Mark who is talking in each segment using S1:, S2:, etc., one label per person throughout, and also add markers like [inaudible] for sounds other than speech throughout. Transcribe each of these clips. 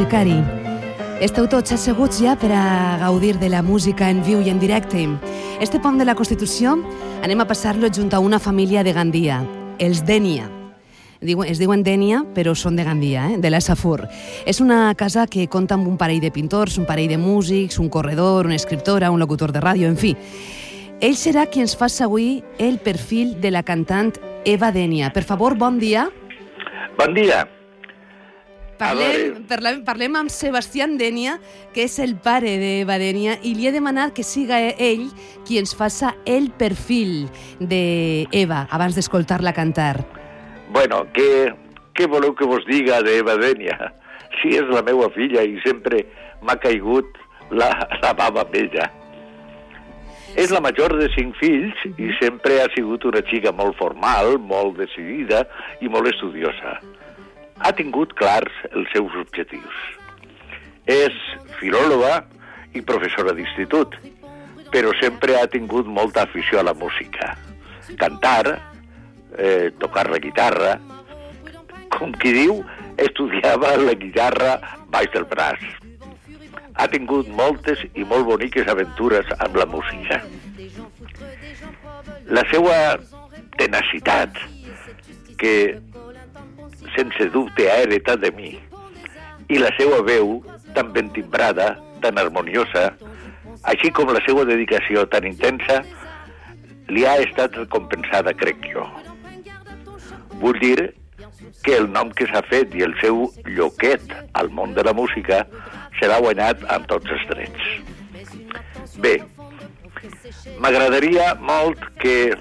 S1: musicari. Esteu tots asseguts ja per a gaudir de la música en viu i en directe. Este pont de la Constitució anem a passar-lo junt a una família de Gandia, els Dènia. Es diuen Dènia, però són de Gandia, eh? de la Safur. És una casa que compta amb un parell de pintors, un parell de músics, un corredor, una escriptora, un locutor de ràdio, en fi. Ell serà qui ens fa avui el perfil de la cantant Eva Dènia. Per favor, bon dia.
S2: Bon dia.
S1: Parlem, parlem, parlem amb Sebastián Dènia, que és el pare d'Eva Dènia, i li he demanat que siga ell qui ens faça el perfil d'Eva abans d'escoltar-la cantar.
S2: Bueno, què, què voleu que vos diga d'Eva Dènia? Si és la meva filla i sempre m'ha caigut la, la bava amb ella. És la major de cinc fills i sempre ha sigut una xica molt formal, molt decidida i molt estudiosa ha tingut clars els seus objectius. És filòloga i professora d'institut, però sempre ha tingut molta afició a la música. Cantar, eh, tocar la guitarra, com qui diu, estudiava la guitarra baix del braç. Ha tingut moltes i molt boniques aventures amb la música. La seva tenacitat, que sense dubte ha heretat de mi, i la seva veu, tan ben timbrada, tan harmoniosa, així com la seva dedicació tan intensa, li ha estat recompensada, crec jo. Vull dir que el nom que s'ha fet i el seu lloquet al món de la música serà guanyat amb tots els drets. Bé, m'agradaria molt que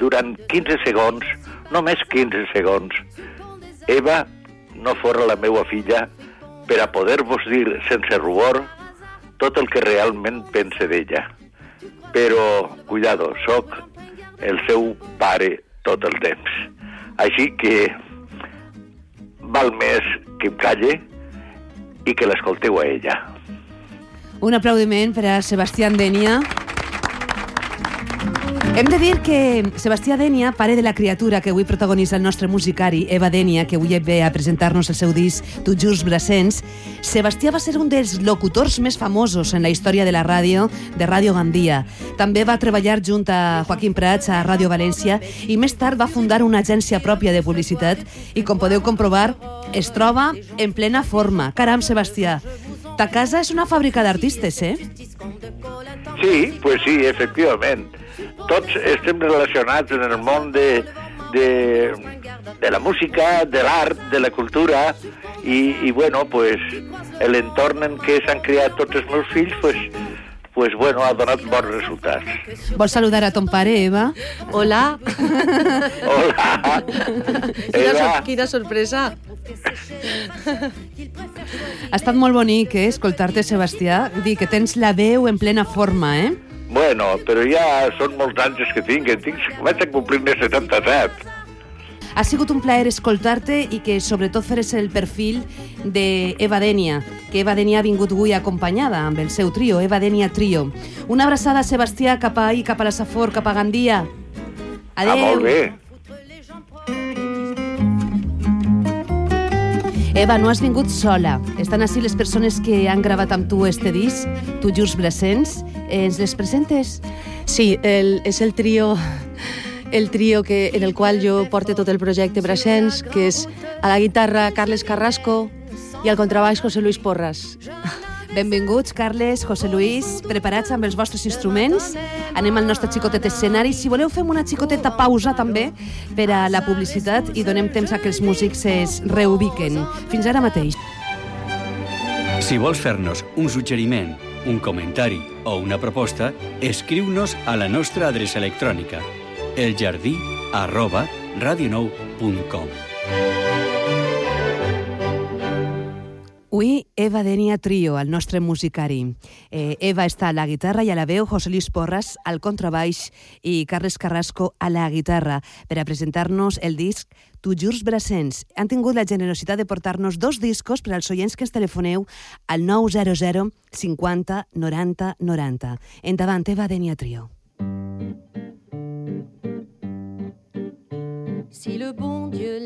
S2: durant 15 segons, només 15 segons, Eva no fora la meua filla per a poder-vos dir sense rubor tot el que realment pense d'ella. Però, cuidado, sóc el seu pare tot el temps. Així que val més que em calle i que l'escolteu a ella.
S1: Un aplaudiment per a Sebastián Denia. Hem de dir que Sebastià Dènia, pare de la criatura que avui protagonitza el nostre musicari, Eva Dènia, que avui ve a presentar-nos el seu disc Tu Jurs Brasens, Sebastià va ser un dels locutors més famosos en la història de la ràdio, de Ràdio Gandia. També va treballar junt a Joaquim Prats a Ràdio València i més tard va fundar una agència pròpia de publicitat i, com podeu comprovar, es troba en plena forma. Caram, Sebastià, ta casa és una fàbrica d'artistes, eh?
S2: Sí, pues sí, efectivament tots estem relacionats en el món de, de, de la música, de l'art, de la cultura, i, i bueno, pues, l'entorn en què s'han creat tots els meus fills, pues, pues bueno, ha donat bons resultats.
S1: Vols saludar a ton pare, Eva?
S3: Hola.
S2: Hola.
S3: Quina,
S2: Eva.
S3: sor quina sorpresa.
S1: Ha estat molt bonic, eh, escoltar-te, Sebastià. Dir que tens la veu en plena forma, eh?
S2: Bueno, però ja són molts anys que tinc, que tinc vaig a complir-ne 77.
S1: Ha sigut un plaer escoltar-te i que sobretot feres el perfil d'Eva Dènia, que Eva Dènia ha vingut avui acompanyada amb el seu trio, Eva Dènia Trio. Una abraçada, Sebastià, cap a ahir, cap a la Safor, cap a Gandia. Adéu.
S2: Ah, molt bé.
S1: Eva, no has vingut sola. Estan així les persones que han gravat amb tu este disc, Tu Jurs Ens les presentes?
S3: Sí, el, és el trio el trio que, en el qual jo porto tot el projecte Brasens, que és a la guitarra Carles Carrasco i al contrabaix José Luis Porras. [laughs]
S1: Benvinguts, Carles, José Luis, preparats amb els vostres instruments. Anem al nostre xicotet escenari. Si voleu, fem una xicoteta pausa també per a la publicitat i donem temps a que els músics es reubiquen. Fins ara mateix.
S4: Si vols fer-nos un suggeriment, un comentari o una proposta, escriu-nos a la nostra adreça electrònica eljardí
S1: Avui, Eva Denia Trio, el nostre musicari. Eh, Eva està a la guitarra i a la veu, José Luis Porras al contrabaix i Carles Carrasco a la guitarra per a presentar-nos el disc Tu Jurs Brasens. Han tingut la generositat de portar-nos dos discos per als oients que ens telefoneu al 900 50 90 90. Endavant, Eva Denia Trio.
S5: Si le bon Dieu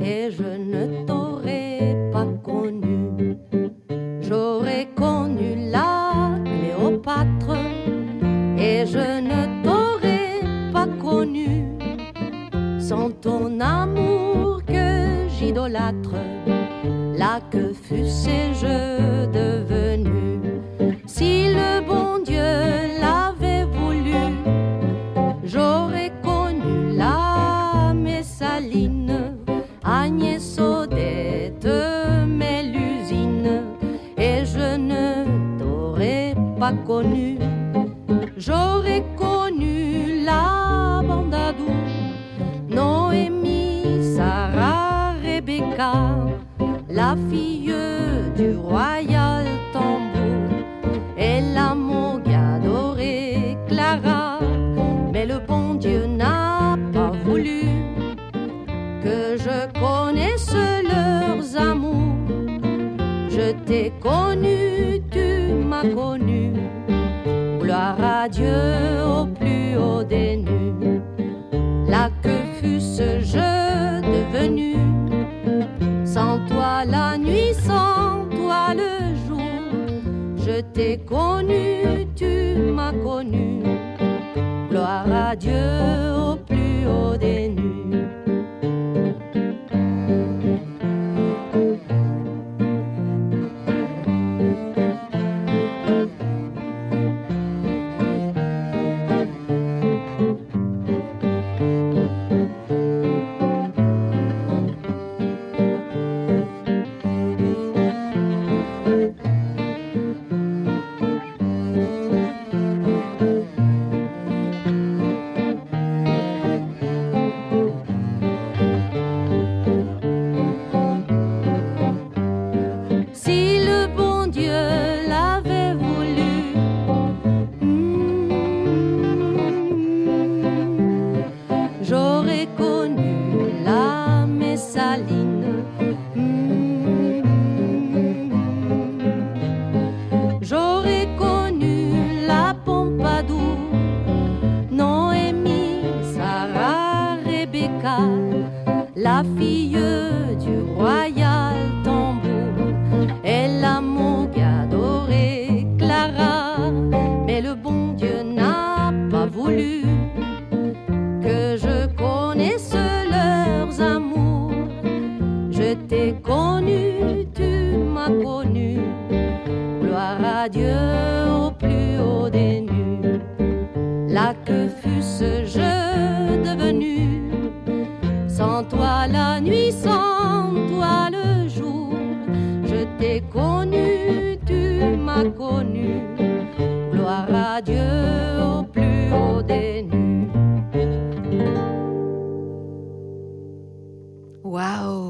S6: Et je ne t'aurais pas connu. J'aurais connu la Cléopâtre et je ne t'aurais pas connu sans ton amour que j'idolâtre. Là que fussé-je devenu pas connu. N'a pas voulu que je connaisse leurs amours. Je t'ai connu, tu m'as connu. Gloire à Dieu au plus haut des nues. Là que fusse-je devenu sans toi la nuit, sans toi le jour. Je t'ai connu, tu m'as connu. Au plus haut des nues.
S1: Wow.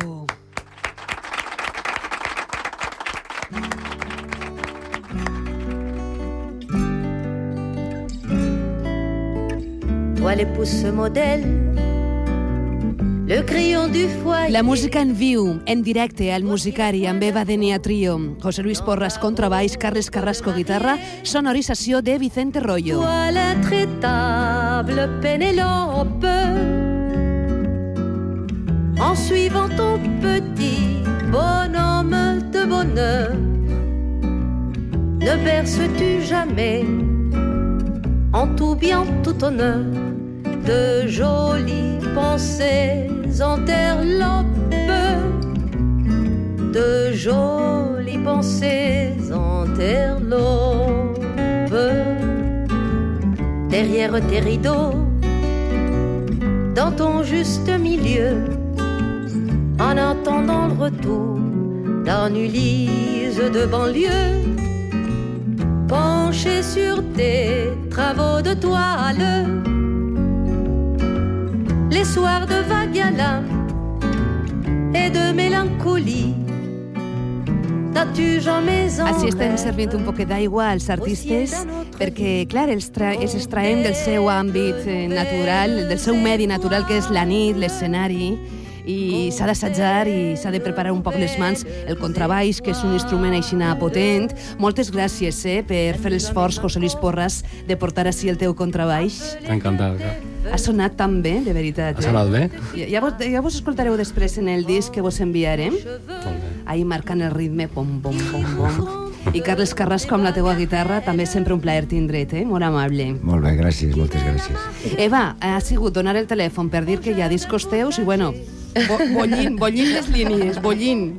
S6: Toi l'épouse modèle, le crayon du foyer.
S1: La música en viu, en directe, al musicari, amb Eva Denia Trio, José Luis Porras contrabaix, Carles Carrasco guitarra, sonorització de Vicente Rollo.
S6: Toi l'intraitable Pénélope, en suivant ton petit bonhomme de bonheur, ne berces-tu jamais, en tout bien, tout honneur, de jolies pensées? Enterlopes, de jolies pensées enterlopes derrière tes rideaux, dans ton juste milieu, en attendant le retour d'un Ulysse de banlieue, penché sur tes travaux de toile, les soirs de vague à l'âme et de mélancolie. N'as-tu jamais en
S1: Així estem servint un poquet d'aigua als artistes perquè, clar, els, tra els extraem del seu àmbit eh, natural, del seu medi natural, que és la nit, l'escenari, i s'ha d'assajar i s'ha de preparar un poc les mans. El contrabaix, que és un instrument aixina potent. Moltes gràcies eh, per fer l'esforç, José Luis Porras, de portar així el teu contrabaix.
S5: Encantat. clar.
S1: Ha sonat tan bé, de veritat.
S5: Ha sonat bé?
S1: Ja, ja, vos, ja vos escoltareu després en el disc que vos enviarem.
S5: Molt bé.
S1: Ahí marcant el ritme, pom, pom, pom, pom. I Carles Carrasco amb la teua guitarra, també sempre un plaer tindre't, eh? Molt amable.
S7: Molt bé, gràcies, moltes gràcies.
S1: Eva, ha sigut donar el telèfon per dir que hi ha discos teus i, bueno, bo bollint, bollint les línies, bollint.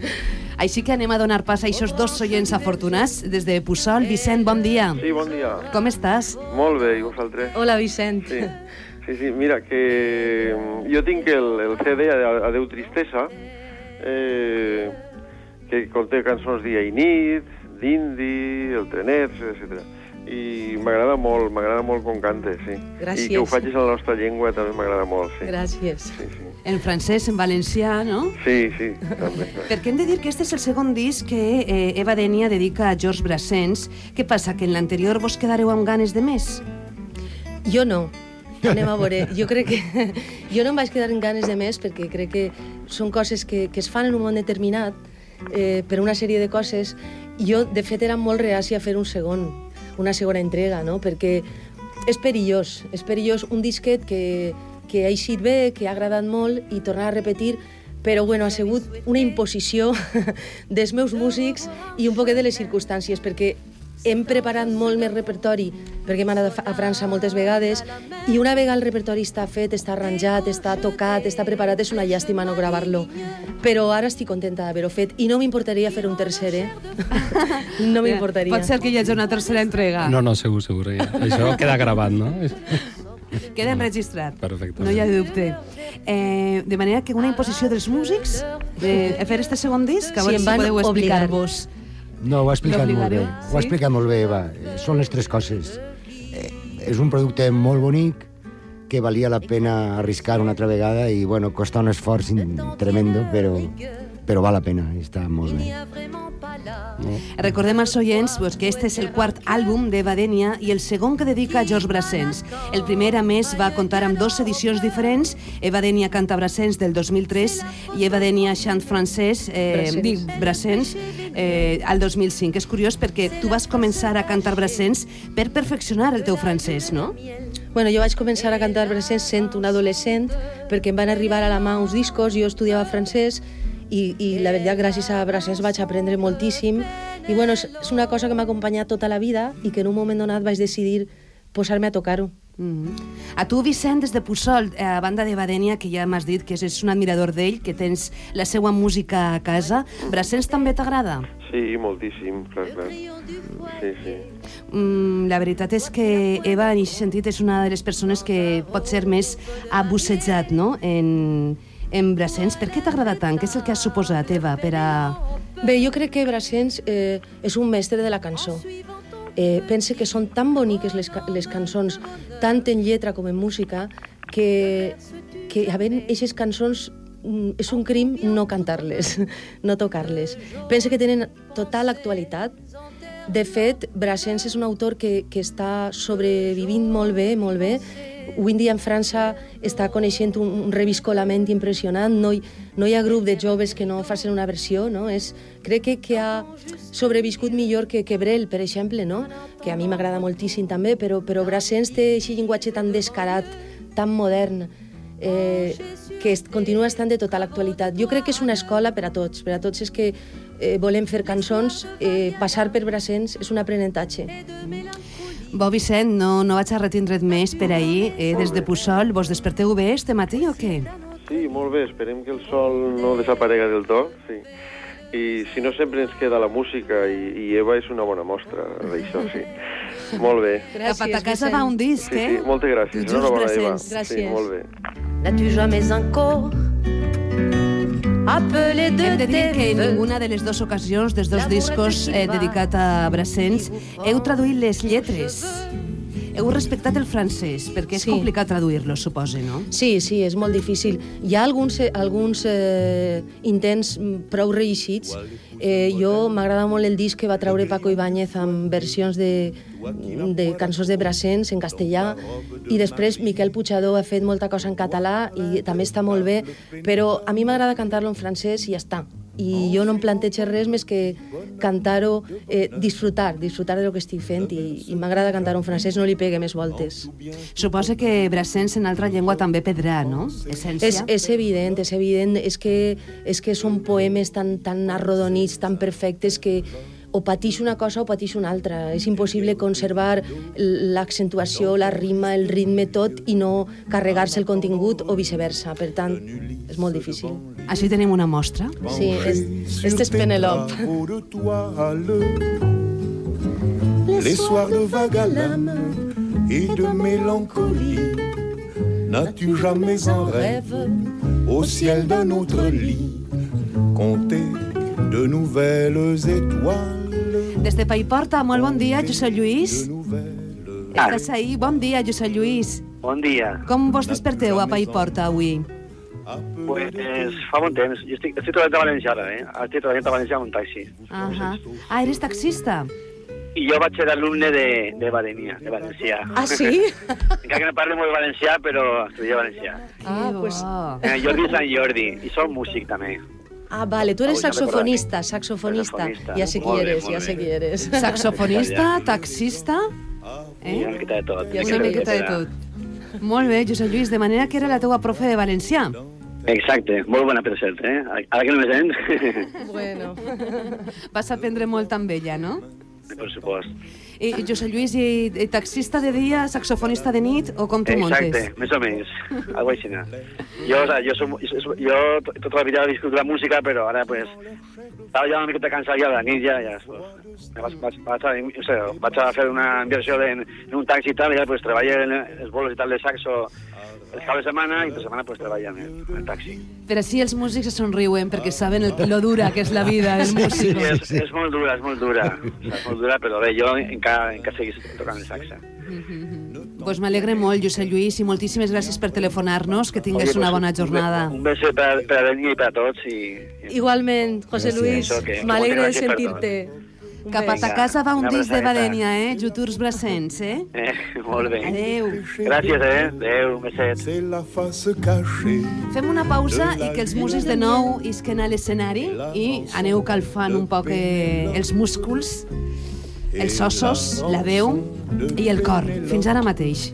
S1: Així que anem a donar pas a aquests dos oients afortunats des de Puçol. Vicent, bon dia.
S8: Sí, bon dia.
S1: Com estàs?
S8: Molt bé, i vosaltres?
S3: Hola, Vicent.
S8: Sí, sí, sí mira, que mm, jo tinc el, el CD Ade- Adeu Tristesa, eh, que conté cançons dia i nit, d'indi, el trenet, etc. I m'agrada molt, m'agrada molt com cante, sí.
S3: Gràcies.
S8: I que ho facis en la nostra llengua també m'agrada molt, sí.
S3: Gràcies.
S8: Sí, sí.
S1: En francès, en valencià, no?
S8: Sí, sí, també.
S1: Perquè hem de dir que este és el segon disc que eh, Eva Denia dedica a Georges Brassens. Què passa, que en l'anterior vos quedareu amb ganes de més?
S3: Jo no. Anem a veure. Jo crec que... [laughs] Jo no em vaig quedar amb ganes de més perquè crec que són coses que, que es fan en un moment determinat eh, per una sèrie de coses. Jo, de fet, era molt reàcia a fer un segon, una segona entrega, no? Perquè és perillós. És perillós un disquet que, que ha eixit bé, que ha agradat molt i tornar a repetir però bueno, ha sigut una imposició [laughs] dels meus músics i un poquet de les circumstàncies, perquè hem preparat molt més repertori perquè hem anat a França moltes vegades i una vegada el repertori està fet, està arranjat, està tocat, està preparat, és una llàstima no gravar-lo. Però ara estic contenta d'haver-ho fet i no m'importaria fer un tercer, eh? [laughs] no m'importaria.
S1: Pot ser que hi hagi una tercera entrega.
S5: No, no, segur, segur. Ja. Això queda gravat, no?
S1: Queda enregistrat.
S5: Perfecte.
S1: No hi ha dubte. Eh, de manera que una imposició dels músics de fer este segon disc, a
S3: Sí,
S1: veure
S3: em
S1: si podeu
S3: obligar.
S1: explicar-vos.
S7: No, ho ha explicat molt bé.
S1: L'obligareu,
S7: Ho
S1: sí?
S7: ha explicat molt bé, Eva. Eh, Són les tres coses. Eh, és un producte molt bonic, que valia la pena arriscar una altra vegada i, bueno, costa un esforç tremendo, però, però val la pena, està molt bé.
S1: Recordem als oients pues, que este és el quart àlbum d'Eva Denia i el segon que dedica a Georges Brassens. El primer, a més, va comptar amb dues edicions diferents, Eva Denia canta Brassens del 2003 i Eva Denia chant francès, eh,
S3: Brassens.
S1: dic Brassens, eh, al 2005. És curiós perquè tu vas començar a cantar Brassens per perfeccionar el teu francès, no?
S3: Bueno, jo vaig començar a cantar Brassens sent un adolescent perquè em van arribar a la mà uns discos, jo estudiava francès i, i la veritat, gràcies a Brassens vaig aprendre moltíssim i bueno, és, és una cosa que m'ha acompanyat tota la vida i que en un moment donat vaig decidir posar-me a tocar-ho.
S1: Mm -hmm. A tu, Vicent, des de Puçol, eh, a banda de Badènia, que ja m'has dit que és un admirador d'ell, que tens la seva música a casa, Brassens també t'agrada?
S8: Sí, moltíssim, clar, clar. Sí, sí.
S1: Mm, la veritat és que Eva, en aquest sentit, és una de les persones que pot ser més abussejat no? en, en Brassens. Per què t'agrada tant? Què és el que has suposat, Eva, per a...
S3: Bé, jo crec que Brassens eh, és un mestre de la cançó. Eh, pense que són tan boniques les, les cançons, tant en lletra com en música, que, que havent aquestes cançons mm, és un crim no cantar-les, [laughs] no tocar-les. Pense que tenen total actualitat. De fet, Brassens és un autor que, que està sobrevivint molt bé, molt bé. Avui dia en França està coneixent un, un reviscolament impressionant. No hi, no hi ha grup de joves que no facin una versió, no? És, crec que, que ha sobreviscut millor que, que Brel, per exemple, no? que a mi m'agrada moltíssim també, però, però Brassens té aquest llenguatge tan descarat, tan modern, eh, que continua estant de total actualitat. Jo crec que és una escola per a tots, per a tots és que eh, volem fer cançons, eh, passar per Brassens és un aprenentatge.
S1: Bo, Vicent, no, no vaig a retindre't més per ahir. Eh, des de Puçol, vos desperteu bé este matí o què?
S8: Sí, molt bé, esperem que el sol no desaparega del tot, sí. I si no, sempre ens queda la música i, i Eva és una bona mostra d'això, sí. Molt bé.
S1: Cap a ta casa va un disc,
S8: Sí,
S1: eh?
S8: sí, moltes gràcies.
S1: Tu just
S8: Enhorabona, Eva.
S1: Brassens.
S8: Sí,
S3: Gràcies.
S8: molt bé.
S6: N'as-tu jamais un corps appelé de
S1: Hem que en ninguna de les dues ocasions dels dos discos eh, dedicat a Brassens heu traduït les lletres. Heu respectat el francès, perquè és
S3: Sí.
S1: complicat traduir-lo, suposa, no?
S3: Sí, sí, és molt difícil. Hi ha alguns, eh, alguns eh, intents prou reeixits. Eh, jo m'agrada molt el disc que va treure Paco Ibáñez amb versions de, de cançons de Brassens en castellà i després Miquel Puigdó ha fet molta cosa en català i també està molt bé, però a mi m'agrada cantar-lo en francès i ja està. I jo no em plantejo res més que cantar-ho, eh, disfrutar, disfrutar de lo que estic fent i, i m'agrada cantar-ho en francès, no li pegue més voltes.
S1: Suposa que Brassens en altra llengua també pedrà, no? Essència.
S3: És, és evident, és evident, és que, és que són poemes tan, tan arrodonits, tan perfectes, que o patix una cosa o patix una altra. És impossible conservar l'accentuació, la rima, el ritme, tot, i no carregar-se el contingut o viceversa. Per tant, és molt difícil.
S1: Així tenim una mostra.
S3: Sí, és, este és
S9: toile, les soirs de vague à l'âme et de mélancolie. N'as-tu jamais en rêve au ciel d'un autre lit compter de nouvelles étoiles,
S1: Des de Paiporta, molt bon dia, Josep Lluís. Estàs ahí? Bon dia, Josep Lluís.
S10: Bon dia.
S1: Com vos desperteu a Paiporta avui?
S10: Pues fa bon temps. Jo estic, estic treballant a València ara, eh? Estic treballant a València en un taxi.
S1: Ahà. Ah, eres taxista?
S10: I jo vaig ser alumne de, de Badenia, de Valencià.
S3: Ah, sí? [laughs]
S10: Encara que no parlo molt valencià, però estudia valencià.
S3: Ah,
S1: Que
S3: pues...
S10: Eh, Jordi Sant Jordi, i soc músic també.
S3: Ah, vale, tu eres saxofonista, saxofonista.
S10: Saxofonista.
S3: Ja sé qui
S10: Molt bé,
S3: eres, ja sé
S10: bé.
S3: qui eres. [laughs]
S1: Saxofonista, taxista...
S10: Eh? Una miqueta de tot.
S3: Ja
S1: Una miqueta de tot. Molt bé, Josep Lluís, de manera que era la teua profe de valencià.
S10: Exacte, molt bona per cert, eh? Ara que no me sents,
S3: Bueno. [laughs]
S1: Vas aprendre molt amb ella, no?
S10: per supost.
S1: I, i Josep Lluís, i, i taxista de dia, saxofonista de nit, o com tu
S10: Exacte,
S1: montes?
S10: més o menys. Algo així. no? Jo, o sea, jo, som, jo, jo to- tota la vida he viscut la música, però ara, pues, estava ja una miqueta cansat ja de la nit, ja, ja pues, vaig, vaig, vaig, a, o sigui, vaig a fer una inversió en, en un taxi i tal, i ja, pues, treballo en els bolos i tal de saxo els caps de setmana, i per setmana, pues, treballo en el, en el taxi.
S1: Per així els músics se somriuen, perquè saben el, lo dura que és la vida del
S10: Sí,
S1: músic.
S10: és, és molt dura, és molt dura. És molt dura, però bé, jo encara, encara seguís tocant el saxe.
S1: Pues m'alegre molt, Josep Lluís, i moltíssimes gràcies per telefonar-nos, que tingues
S10: Oye,
S1: una
S10: pues,
S1: bona
S10: un be-
S1: jornada.
S10: Un beso per, per a Dani i per a tots, i,
S3: Igualment, José
S7: Gràcies.
S3: Luis, m'alegre de sentir-te.
S1: Cap a ta casa va un disc de. Badenia, eh? Juturs Brassens, eh?
S10: Eh, molt bé.
S1: Adeu.
S10: Gràcies, eh? Adéu, un beset.
S9: c'est la face cachée.
S1: Fem una pausa i que els músics de nou isquen a l'escenari i aneu calfant un poc eh, els músculs, els ossos, la veu i el cor. Fins ara mateix.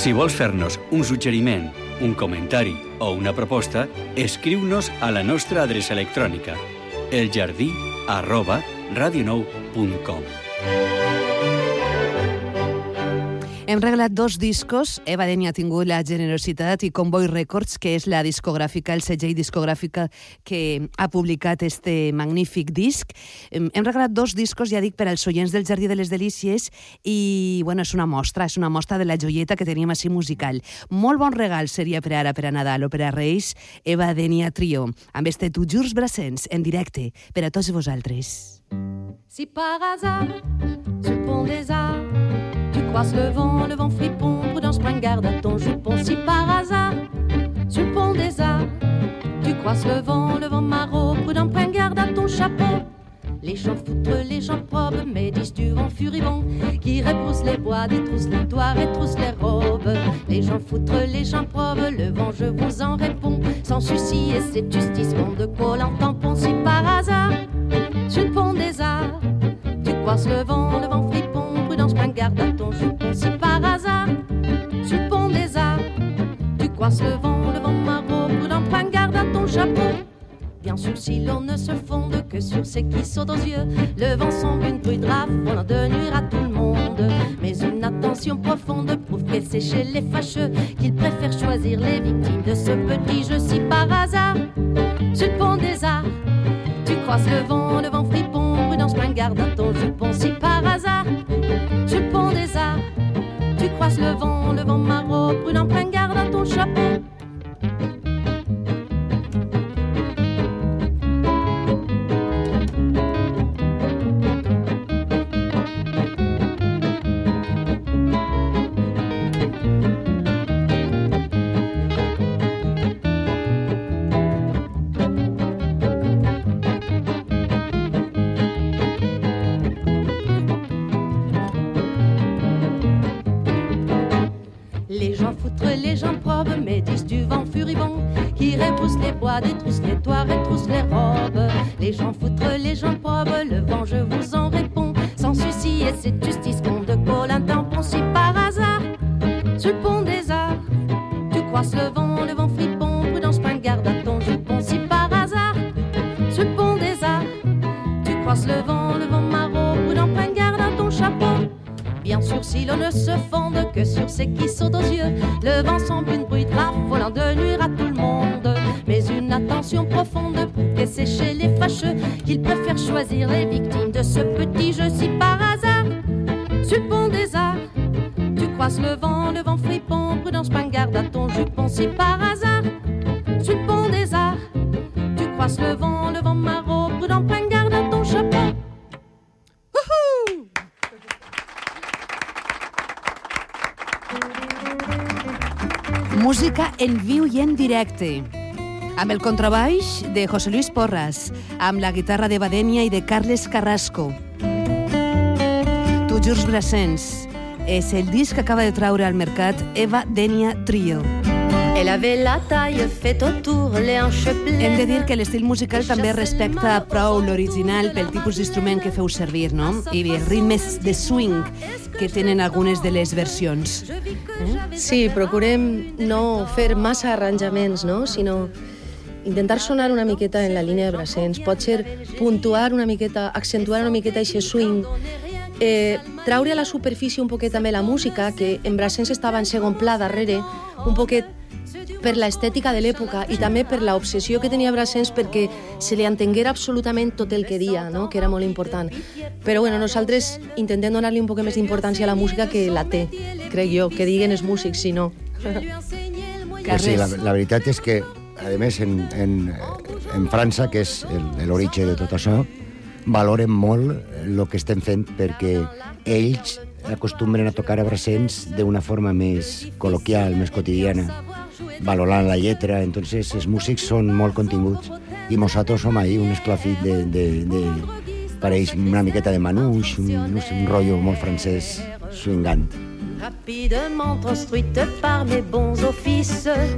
S4: Si vols fer-nos un suggeriment, un comentari o una proposta, escriu-nos a la nostra adreça electrònica eljardí arroba radionou.com
S1: Hem regalat dos discos. Eva Deni ha tingut la generositat i Convoy Records, que és la discogràfica, el segell discogràfica que ha publicat este magnífic disc. Hem regalat dos discos, ja dic, per als oients del Jardí de les Delícies i, bueno, és una mostra, és una mostra de la joieta que teníem així musical. Molt bon regal seria per ara, per a Nadal o per a Reis, Eva Denia Trio, amb este Tu Jurs Brassens, en directe, per a tots vosaltres.
S6: Si par hasard, sur pont des arts, tu croises le vent, le vent fripon, prudence, prends garde à ton jupon. Si par hasard, sur le pont des arts, tu croises le vent, le vent maraud, prudent, prends garde à ton chapeau. Les gens foutrent, les gens probes, médisent du vent furibond qui repousse les bois, détrousse les toits, retrousse les robes. Les gens foutrent, les gens probes, le vent, je vous en réponds, sans souci et cette justice, de col en tampon. Si par hasard, sur le pont des arts, tu croises le vent, le vent fripon, garde à ton jupon. Si par hasard, sur le pont des arts, tu croises le vent, le vent maraud, prudent, prends garde à ton chapeau. Bien sûr, si l'on ne se fonde que sur ce qui saute aux yeux, le vent semble une bruit de volant de nuire à tout le monde. Mais une attention profonde prouve que c'est chez les fâcheux qu'ils préfèrent choisir les victimes de ce petit jeu. Si par hasard, sur le pont des arts, tu croises le vent, le vent fripon, prudence, prends garde à ton jupon. Si par hasard, le vent, le vent maraud, prudent, prends garde à ton chapeau. Qui repousse les bois, détrousse les victimes de ce petit jeu si par hasard. Sur le des arts, tu croises le vent, le vent fripon, prudence, garde à ton jupon si par hasard. Sur le des arts, tu croises le vent, le vent maraud, prudent, garde à ton chapeau. Wouhou
S1: en viu i en directe. Amb el contrabaix de José Luis Porras, amb la guitarra de Badenia i de Carles Carrasco. Tu Jurs Brassens. És el disc que acaba de traure al mercat Eva Denia Trio.
S6: Elle avait la taille faite autour, les hanches pleines.
S1: Hem de dir que l'estil musical també respecta prou l'original pel tipus d'instrument que feu servir, no? I els ritmes de swing que tenen algunes de les versions.
S3: Sí, procurem no fer massa arranjaments, no? sinó intentar sonar una miqueta en la línia de Brassens, pot ser puntuar una miqueta, accentuar una miqueta aquest swing, eh, traure a la superfície un poquet també la música, que en Brassens estava en segon pla darrere, un poquet per l'estètica de l'època i també per l'obsessió que tenia Brassens perquè se li entenguera absolutament tot el que dia, no? que era molt important. Però bueno, nosaltres intentem donar-li un poc més d'importància a la música que la té, crec jo, que diguen els músics, si no.
S7: Pues sí, la, la veritat és que, a més, en, en, en França, que és l'origen de tot això, valoren molt el que estem fent perquè ells acostumbren a tocar a Brassens d'una forma més col·loquial, més quotidiana, valorant la lletra, entonces els músics són molt continguts i nosaltres som ahí un esclafit de, de, de pareix una miqueta de manouche, un, no un rotllo molt francès swingant.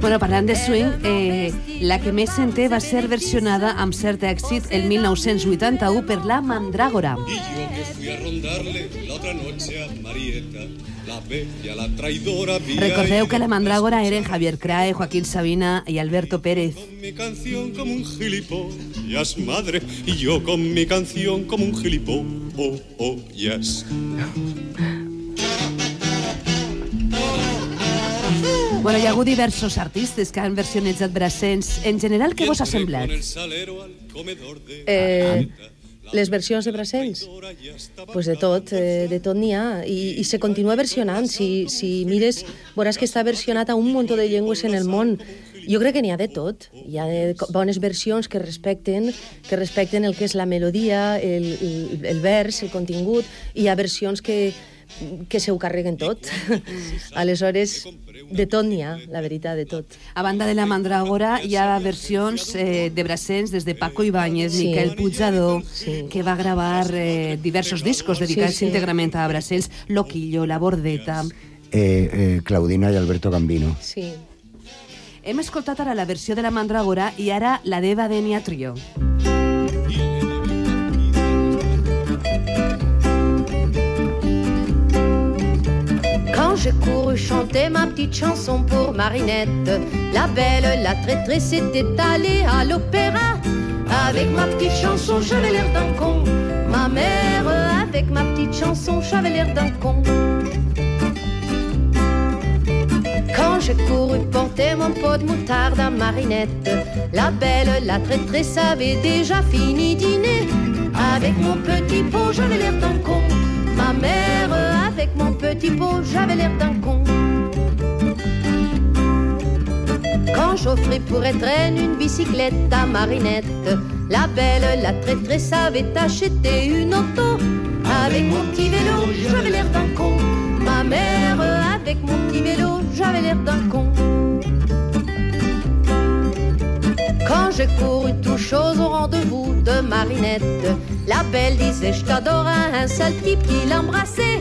S1: Bueno, parlant de swing, eh, la que més se'n té va ser versionada amb cert èxit el 1981 per la Mandrágora.
S11: Y yo que fui a rondarle la otra noche a Marieta, la bella, la traidora.
S1: Recordeu que la Mandrágora eren Javier Crae, Joaquín Sabina i Alberto Pérez.
S11: con mi canción como un gilipollas, madre, y yo con mi canción como un gilipollas. [laughs]
S1: Bueno, hi ha hagut diversos artistes que han versionalitzat Brassens. En general, què vos ha semblat?
S3: Eh, les versions de Brassens? pues de tot, eh, de tot n'hi ha. I, I se continua versionant. Si, si mires, veuràs que està versionat a un munt de llengües en el món. Jo crec que n'hi ha de tot. Hi ha de bones versions que respecten que respecten el que és la melodia, el, el, el vers, el contingut, i hi ha versions que, que se ho carreguen tot. Aleshores, de tot n'hi ha, la veritat, de tot.
S1: A banda de la Mandrágora, hi ha versions eh, de Brassens des de Paco Ibáñez,
S3: Sí.
S1: Miquel Puigdador,
S3: Sí.
S1: que va gravar eh, diversos discos dedicats
S3: Sí, sí.
S1: íntegrament a Brassens, Loquillo, La Bordeta...
S7: Eh, eh, Claudina i Alberto Gambino.
S3: Sí.
S1: Hem escoltat ara la versió de la Mandrágora i ara la d'Eva Denia Trio.
S6: Quand j'ai couru chanter ma petite chanson pour Marinette, la belle, la traîtresse était allée à l'opéra. Avec ma petite chanson, j'avais l'air d'un con. Ma mère, avec ma petite chanson, j'avais l'air d'un con. Quand j'ai couru porter mon pot de moutarde à Marinette, la belle, la traîtresse avait déjà fini dîner. Avec mon petit pot, j'avais l'air d'un con. Ma mère, avec mon petit pot, j'avais l'air d'un con. Quand j'offrais pour étreindre une bicyclette à Marinette, la belle, la traîtresse avait acheté une auto. Avec mon petit vélo, j'avais l'air d'un con. Ma mère, avec mon petit vélo, j'avais l'air d'un con. Quand j'ai couru tout chose au rendez-vous de Marinette, la belle disait je t'adore à un seul type qui l'embrassait.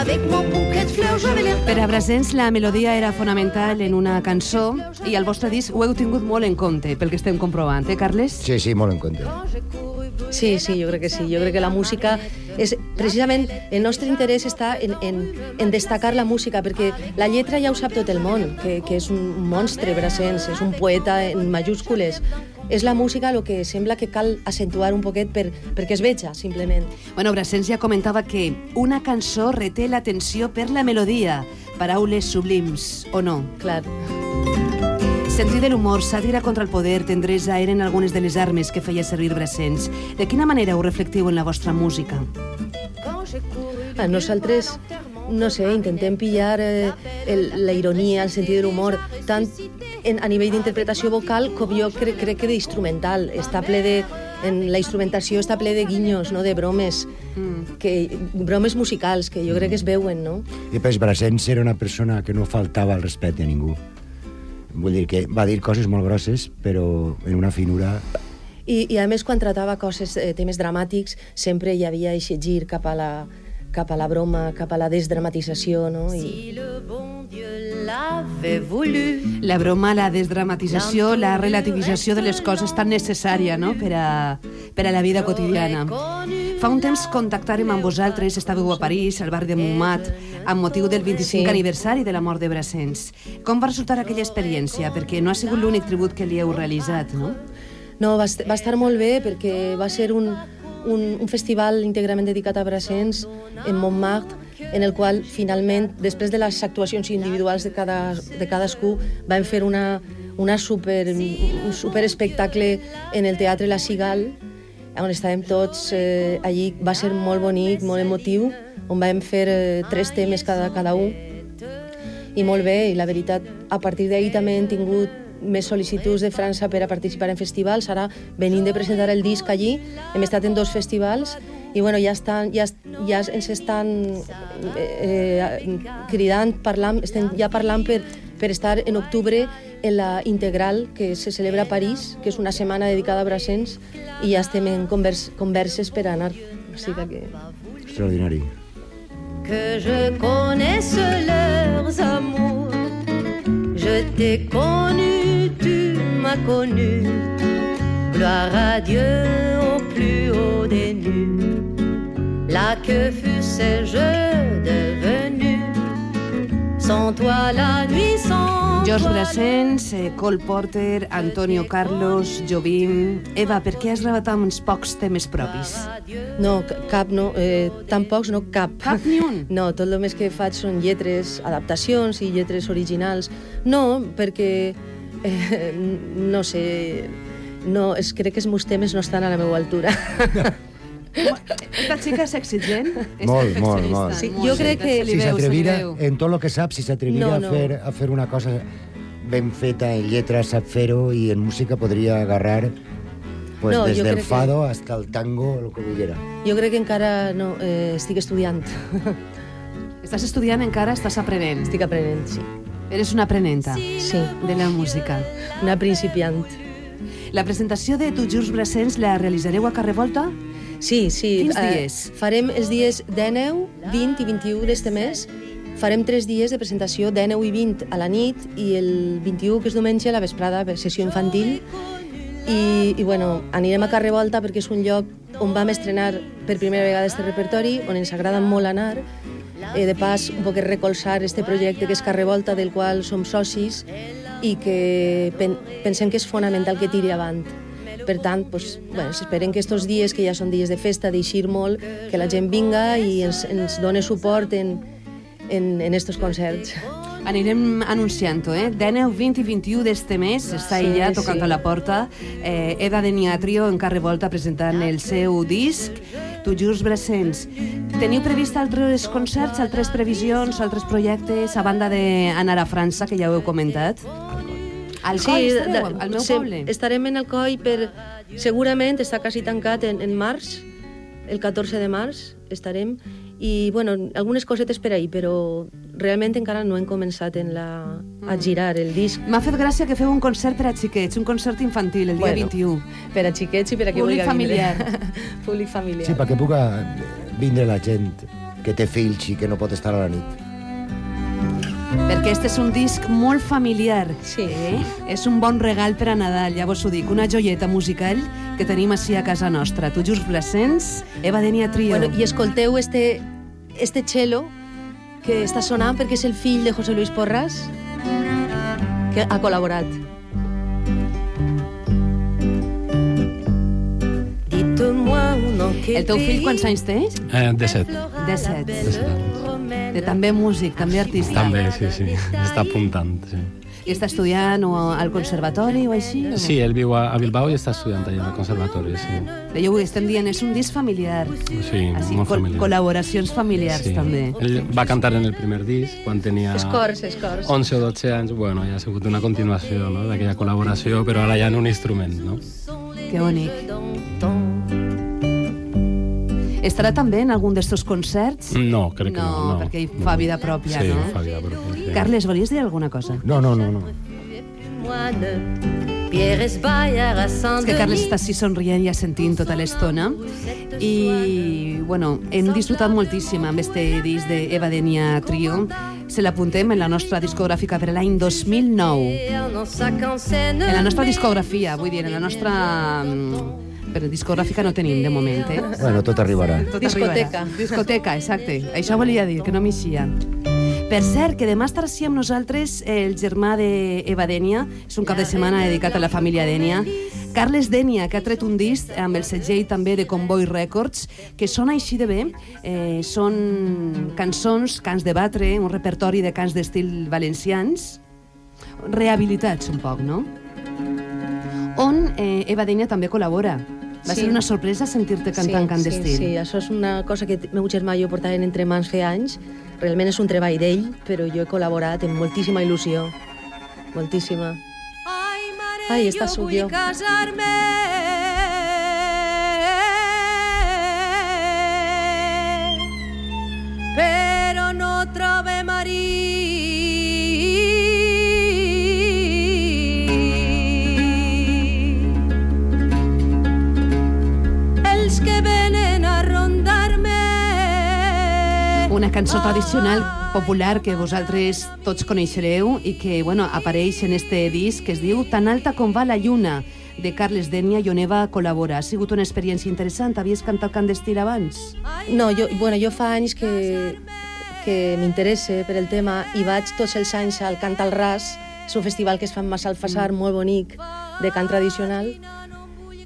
S6: Avec mon bouquet de fleurs, j'avais l'air
S1: Per a Brassens, la melodia era fonamental en una cançó i al vostre disc ho heu tingut molt en compte, pel que estem comprovant, eh, Carles?
S7: Sí, sí, molt en compte.
S3: Sí, sí, jo crec que sí. Jo crec que la música és... Precisament el nostre interès està en, en, en destacar la música, perquè la lletra ja ho sap tot el món, que, que és un monstre Brassens, és un poeta en majúscules. És la música el que sembla que cal acentuar un poquet per, perquè es veja, simplement.
S1: Bueno, Brassens ja comentava que una cançó reté l'atenció per la melodia, paraules sublims, o no?
S3: Clar.
S1: Sentit de l'humor, sàtira contra el poder, tendresa eren algunes de les armes que feia servir Brassens. De quina manera ho reflectiu en la vostra música?
S3: A nosaltres, no sé, intentem pillar eh, el, la ironia, el sentit de l'humor, tant en, a nivell d'interpretació vocal com jo crec, crec que d'instrumental. Està ple de, en la instrumentació està ple de guinyos, no? de bromes, mm. que, bromes musicals que jo crec que es veuen, no?
S7: I pues Brassens era una persona que no faltava al respecte a ningú. Vull dir que va dir coses molt grosses, però en una finura...
S3: I, i a més, quan tratava coses, eh, temes dramàtics, sempre hi havia aquest gir cap a la, cap a la broma, cap a la desdramatització, no? I...
S1: La broma, la desdramatització, la relativització de les coses tan necessària no? per, a, per a la vida quotidiana. Fa un temps contactàrem amb vosaltres, estàveu a París, al barri de Montmat, amb motiu del 25 sí. aniversari de la mort de Brassens. Com va resultar aquella experiència? Perquè no ha sigut l'únic tribut que li heu realitzat, no?
S3: No, va, va estar molt bé perquè va ser un, un, un festival íntegrament dedicat a Brassens en Montmartre, en el qual finalment, després de les actuacions individuals de, cada, de cadascú, vam fer una, una super, un super espectacle en el Teatre La Cigal, on estàvem tots eh, allí. Va ser molt bonic, molt emotiu, on vam fer eh, tres temes cada, cada un. I molt bé, i la veritat, a partir d'ahir també hem tingut més sol·licituds de França per a participar en festivals. Ara venim de presentar el disc allí, hem estat en dos festivals i bueno, ja, estan, ja, ja ens estan eh, cridant, parlant, estem ja parlant per, per estar en octubre en la Integral que se celebra a París, que és una setmana dedicada a Brassens, i ja estem en convers, converses per anar. O sigui que...
S7: Extraordinari.
S6: Que je connaisse leurs amours Je t'ai connu, connu Gloire à Dieu au plus haut des nues Là que fussé-je devenu Sans toi la nuit, sans
S1: George
S6: toi
S1: Brassens, eh, Cole Porter, Antonio Carlos, Jobim... Eva, per què has gravat amb uns pocs temes propis?
S3: No, ca- cap no, eh, tan pocs no, cap.
S1: Cap ni un? [laughs]
S3: No, tot el més que faig són lletres, adaptacions i lletres originals. No, perquè, eh, no sé, no, és, crec que els meus temes no estan a la meva altura. [laughs]
S1: Esta xica és exigent? És
S7: Molt, molt, molt.
S3: Sí, jo crec que-
S7: Si s'atrevira, en tot el que sap, si s'atrevira
S3: No,
S7: a,
S3: no.
S7: fer, a fer una cosa ben feta en lletra, sap fer-ho, i en música podria agarrar pues,
S3: No,
S7: des del
S3: crec que-
S7: fado hasta el tango, el que vulguera.
S3: Jo crec que encara no, eh, estic estudiant.
S1: Estàs estudiant encara, estàs aprenent.
S3: estic aprenent, sí.
S1: Eres una aprenenta
S3: Sí,
S1: de la música.
S3: una principiant.
S1: La presentació de Tu Jurs Brassens la realitzareu a Carrer Volta?
S3: Sí, sí.
S1: Quins
S3: eh,
S1: dies?
S3: farem els dies 19, 20 i 21 d'este mes. Farem tres dies de presentació, 19 i 20 a la nit i el 21, que és diumenge, a la vesprada, per sessió infantil. I, i bueno, anirem a Carrer Volta perquè és un lloc on vam estrenar per primera vegada este repertori, on ens agrada molt anar. Eh, de pas, un poc recolzar este projecte que és Carrer Volta, del qual som socis i que pen pensem que és fonamental que tiri avant. Per tant, pues, bueno, esperem que estos dies, que ja són dies de festa, d'eixir molt, que la gent vinga i ens, ens done suport en, en, en estos concerts.
S1: Anirem anunciant-ho, eh? 19, 20 i 21 d'este mes està
S3: Sí,
S1: ella tocant
S3: sí.
S1: a la porta. Eh, Eda de Niatrio en Carrer Volta presentant el seu disc Tu Jurs Brassens. Teniu previst altres concerts, altres previsions, altres projectes, a banda d'anar a França, que ja ho heu comentat? Al Coll estareu, al meu poble?
S3: Estarem en el coll per... Segurament està quasi tancat en, en març, el 14 de març estarem, i bueno, algunes cosetes per ahir, però realment encara no hem començat en la, a girar el disc.
S1: M'ha fet gràcia que feu un concert per a xiquets, un concert infantil, el dia
S3: Bueno,
S1: 21.
S3: Per a xiquets i per a qui
S1: Públic
S3: vulgui
S1: familiar. [laughs]
S3: vindre. Públic familiar.
S7: Sí, perquè puga vindre la gent que té fills i que no pot estar a la nit.
S1: Perquè este és un disc molt familiar.
S3: Sí.
S1: Eh? És un bon regal per a Nadal, ja vos ho dic. Una joieta musical que tenim així a casa nostra. Tu just Blasens, Eva Denia Trio.
S3: Bueno, I escolteu este, este cello que està sonant perquè és el fill de José Luis Porras que ha col·laborat.
S1: El teu fill quants anys té?
S5: Eh, de set.
S1: De set.
S5: De set anys.
S1: De també músic, també artista.
S5: També, sí, sí. Està apuntant, sí.
S1: I està estudiant o al conservatori o així? o no?
S5: Sí, ell viu a, Bilbao i està estudiant allà al conservatori, sí.
S1: Veieu, ho estem dient, és un disc familiar.
S5: Sí,
S1: Així,
S5: molt
S1: col
S5: familiar.
S1: col·laboracions familiars,
S5: Sí.
S1: també.
S5: Ell va cantar en el primer disc quan tenia
S3: Escors, escors.
S5: 11 o 12 anys. Bueno, ja ha sigut una continuació no? d'aquella col·laboració, però ara ja en un instrument, no?
S1: Que bonic. Estarà també en algun d'estos concerts?
S5: No, crec que no.
S1: No,
S5: no
S1: perquè ell fa vida pròpia,
S5: sí,
S1: no?
S5: fa vida pròpia. Sí.
S1: Carles, volies dir alguna cosa?
S7: No, no, no, no.
S1: És que Carles està així somrient i assentint tota l'estona i, bueno, hem disfrutat moltíssim amb este disc d'Eva Denia Trio. Se l'apuntem en la nostra discogràfica per l'any 2009. En la nostra discografia, vull dir, en la nostra... Però discogràfica no tenim, de moment, eh?
S7: Bueno, tot arribarà.
S1: Tot
S3: Discoteca.
S1: arribarà. Discoteca, exacte. Això volia dir, que no m'eixia. Per cert, que demà estarà així amb nosaltres el germà d'Eva Dènia, és un cap de setmana dedicat a la família Dènia, Carles Dènia, que ha tret un disc amb el segell també de Convoy Records, que sona així de bé. Eh, són cançons, cants de batre, un repertori de cants d'estil valencians, rehabilitats un poc, no? On eh, Eva Dènia també col·labora. Va
S3: Sí.
S1: ser una sorpresa sentir-te cantant
S3: sí,
S1: cant
S3: sí,
S1: d'estil.
S3: Sí, això és una cosa que el meu germà i jo portaven entre mans feia anys. Realment és un treball d'ell, però jo he col·laborat amb moltíssima il·lusió. Moltíssima. Ai, esta sóc jo.
S6: Però
S1: cançó tradicional popular que vosaltres tots coneixereu i que bueno, apareix en este disc que es diu Tan alta com va la lluna de Carles Denia i on Eva col·labora. Ha sigut una experiència interessant. Havies cantat cant d'estil abans?
S3: No, jo, bueno, jo fa anys que, que m'interessa per el tema i vaig tots els anys al Cant al Ras, és un festival que es fa en Massalfassar, mm. molt bonic, de cant tradicional,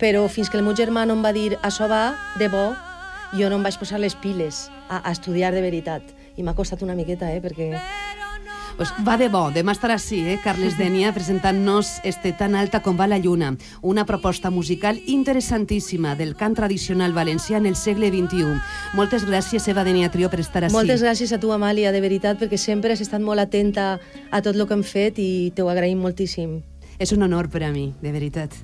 S3: però fins que el meu germà no em va dir això va, de bo, jo no em vaig posar les piles a, a estudiar de veritat. I m'ha costat una miqueta, eh, perquè...
S1: Pues va de bo, demà estarà així, eh? Carles Denia presentant-nos este Tan alta com va la lluna, una proposta musical interessantíssima del cant tradicional valencià en el segle XXI. Moltes gràcies, Eva Denia Trio, per estar així.
S3: Moltes gràcies a tu, Amàlia, de veritat, perquè sempre has estat molt atenta a tot el que hem fet i t'ho agraïm moltíssim.
S1: És un honor per a mi, de veritat.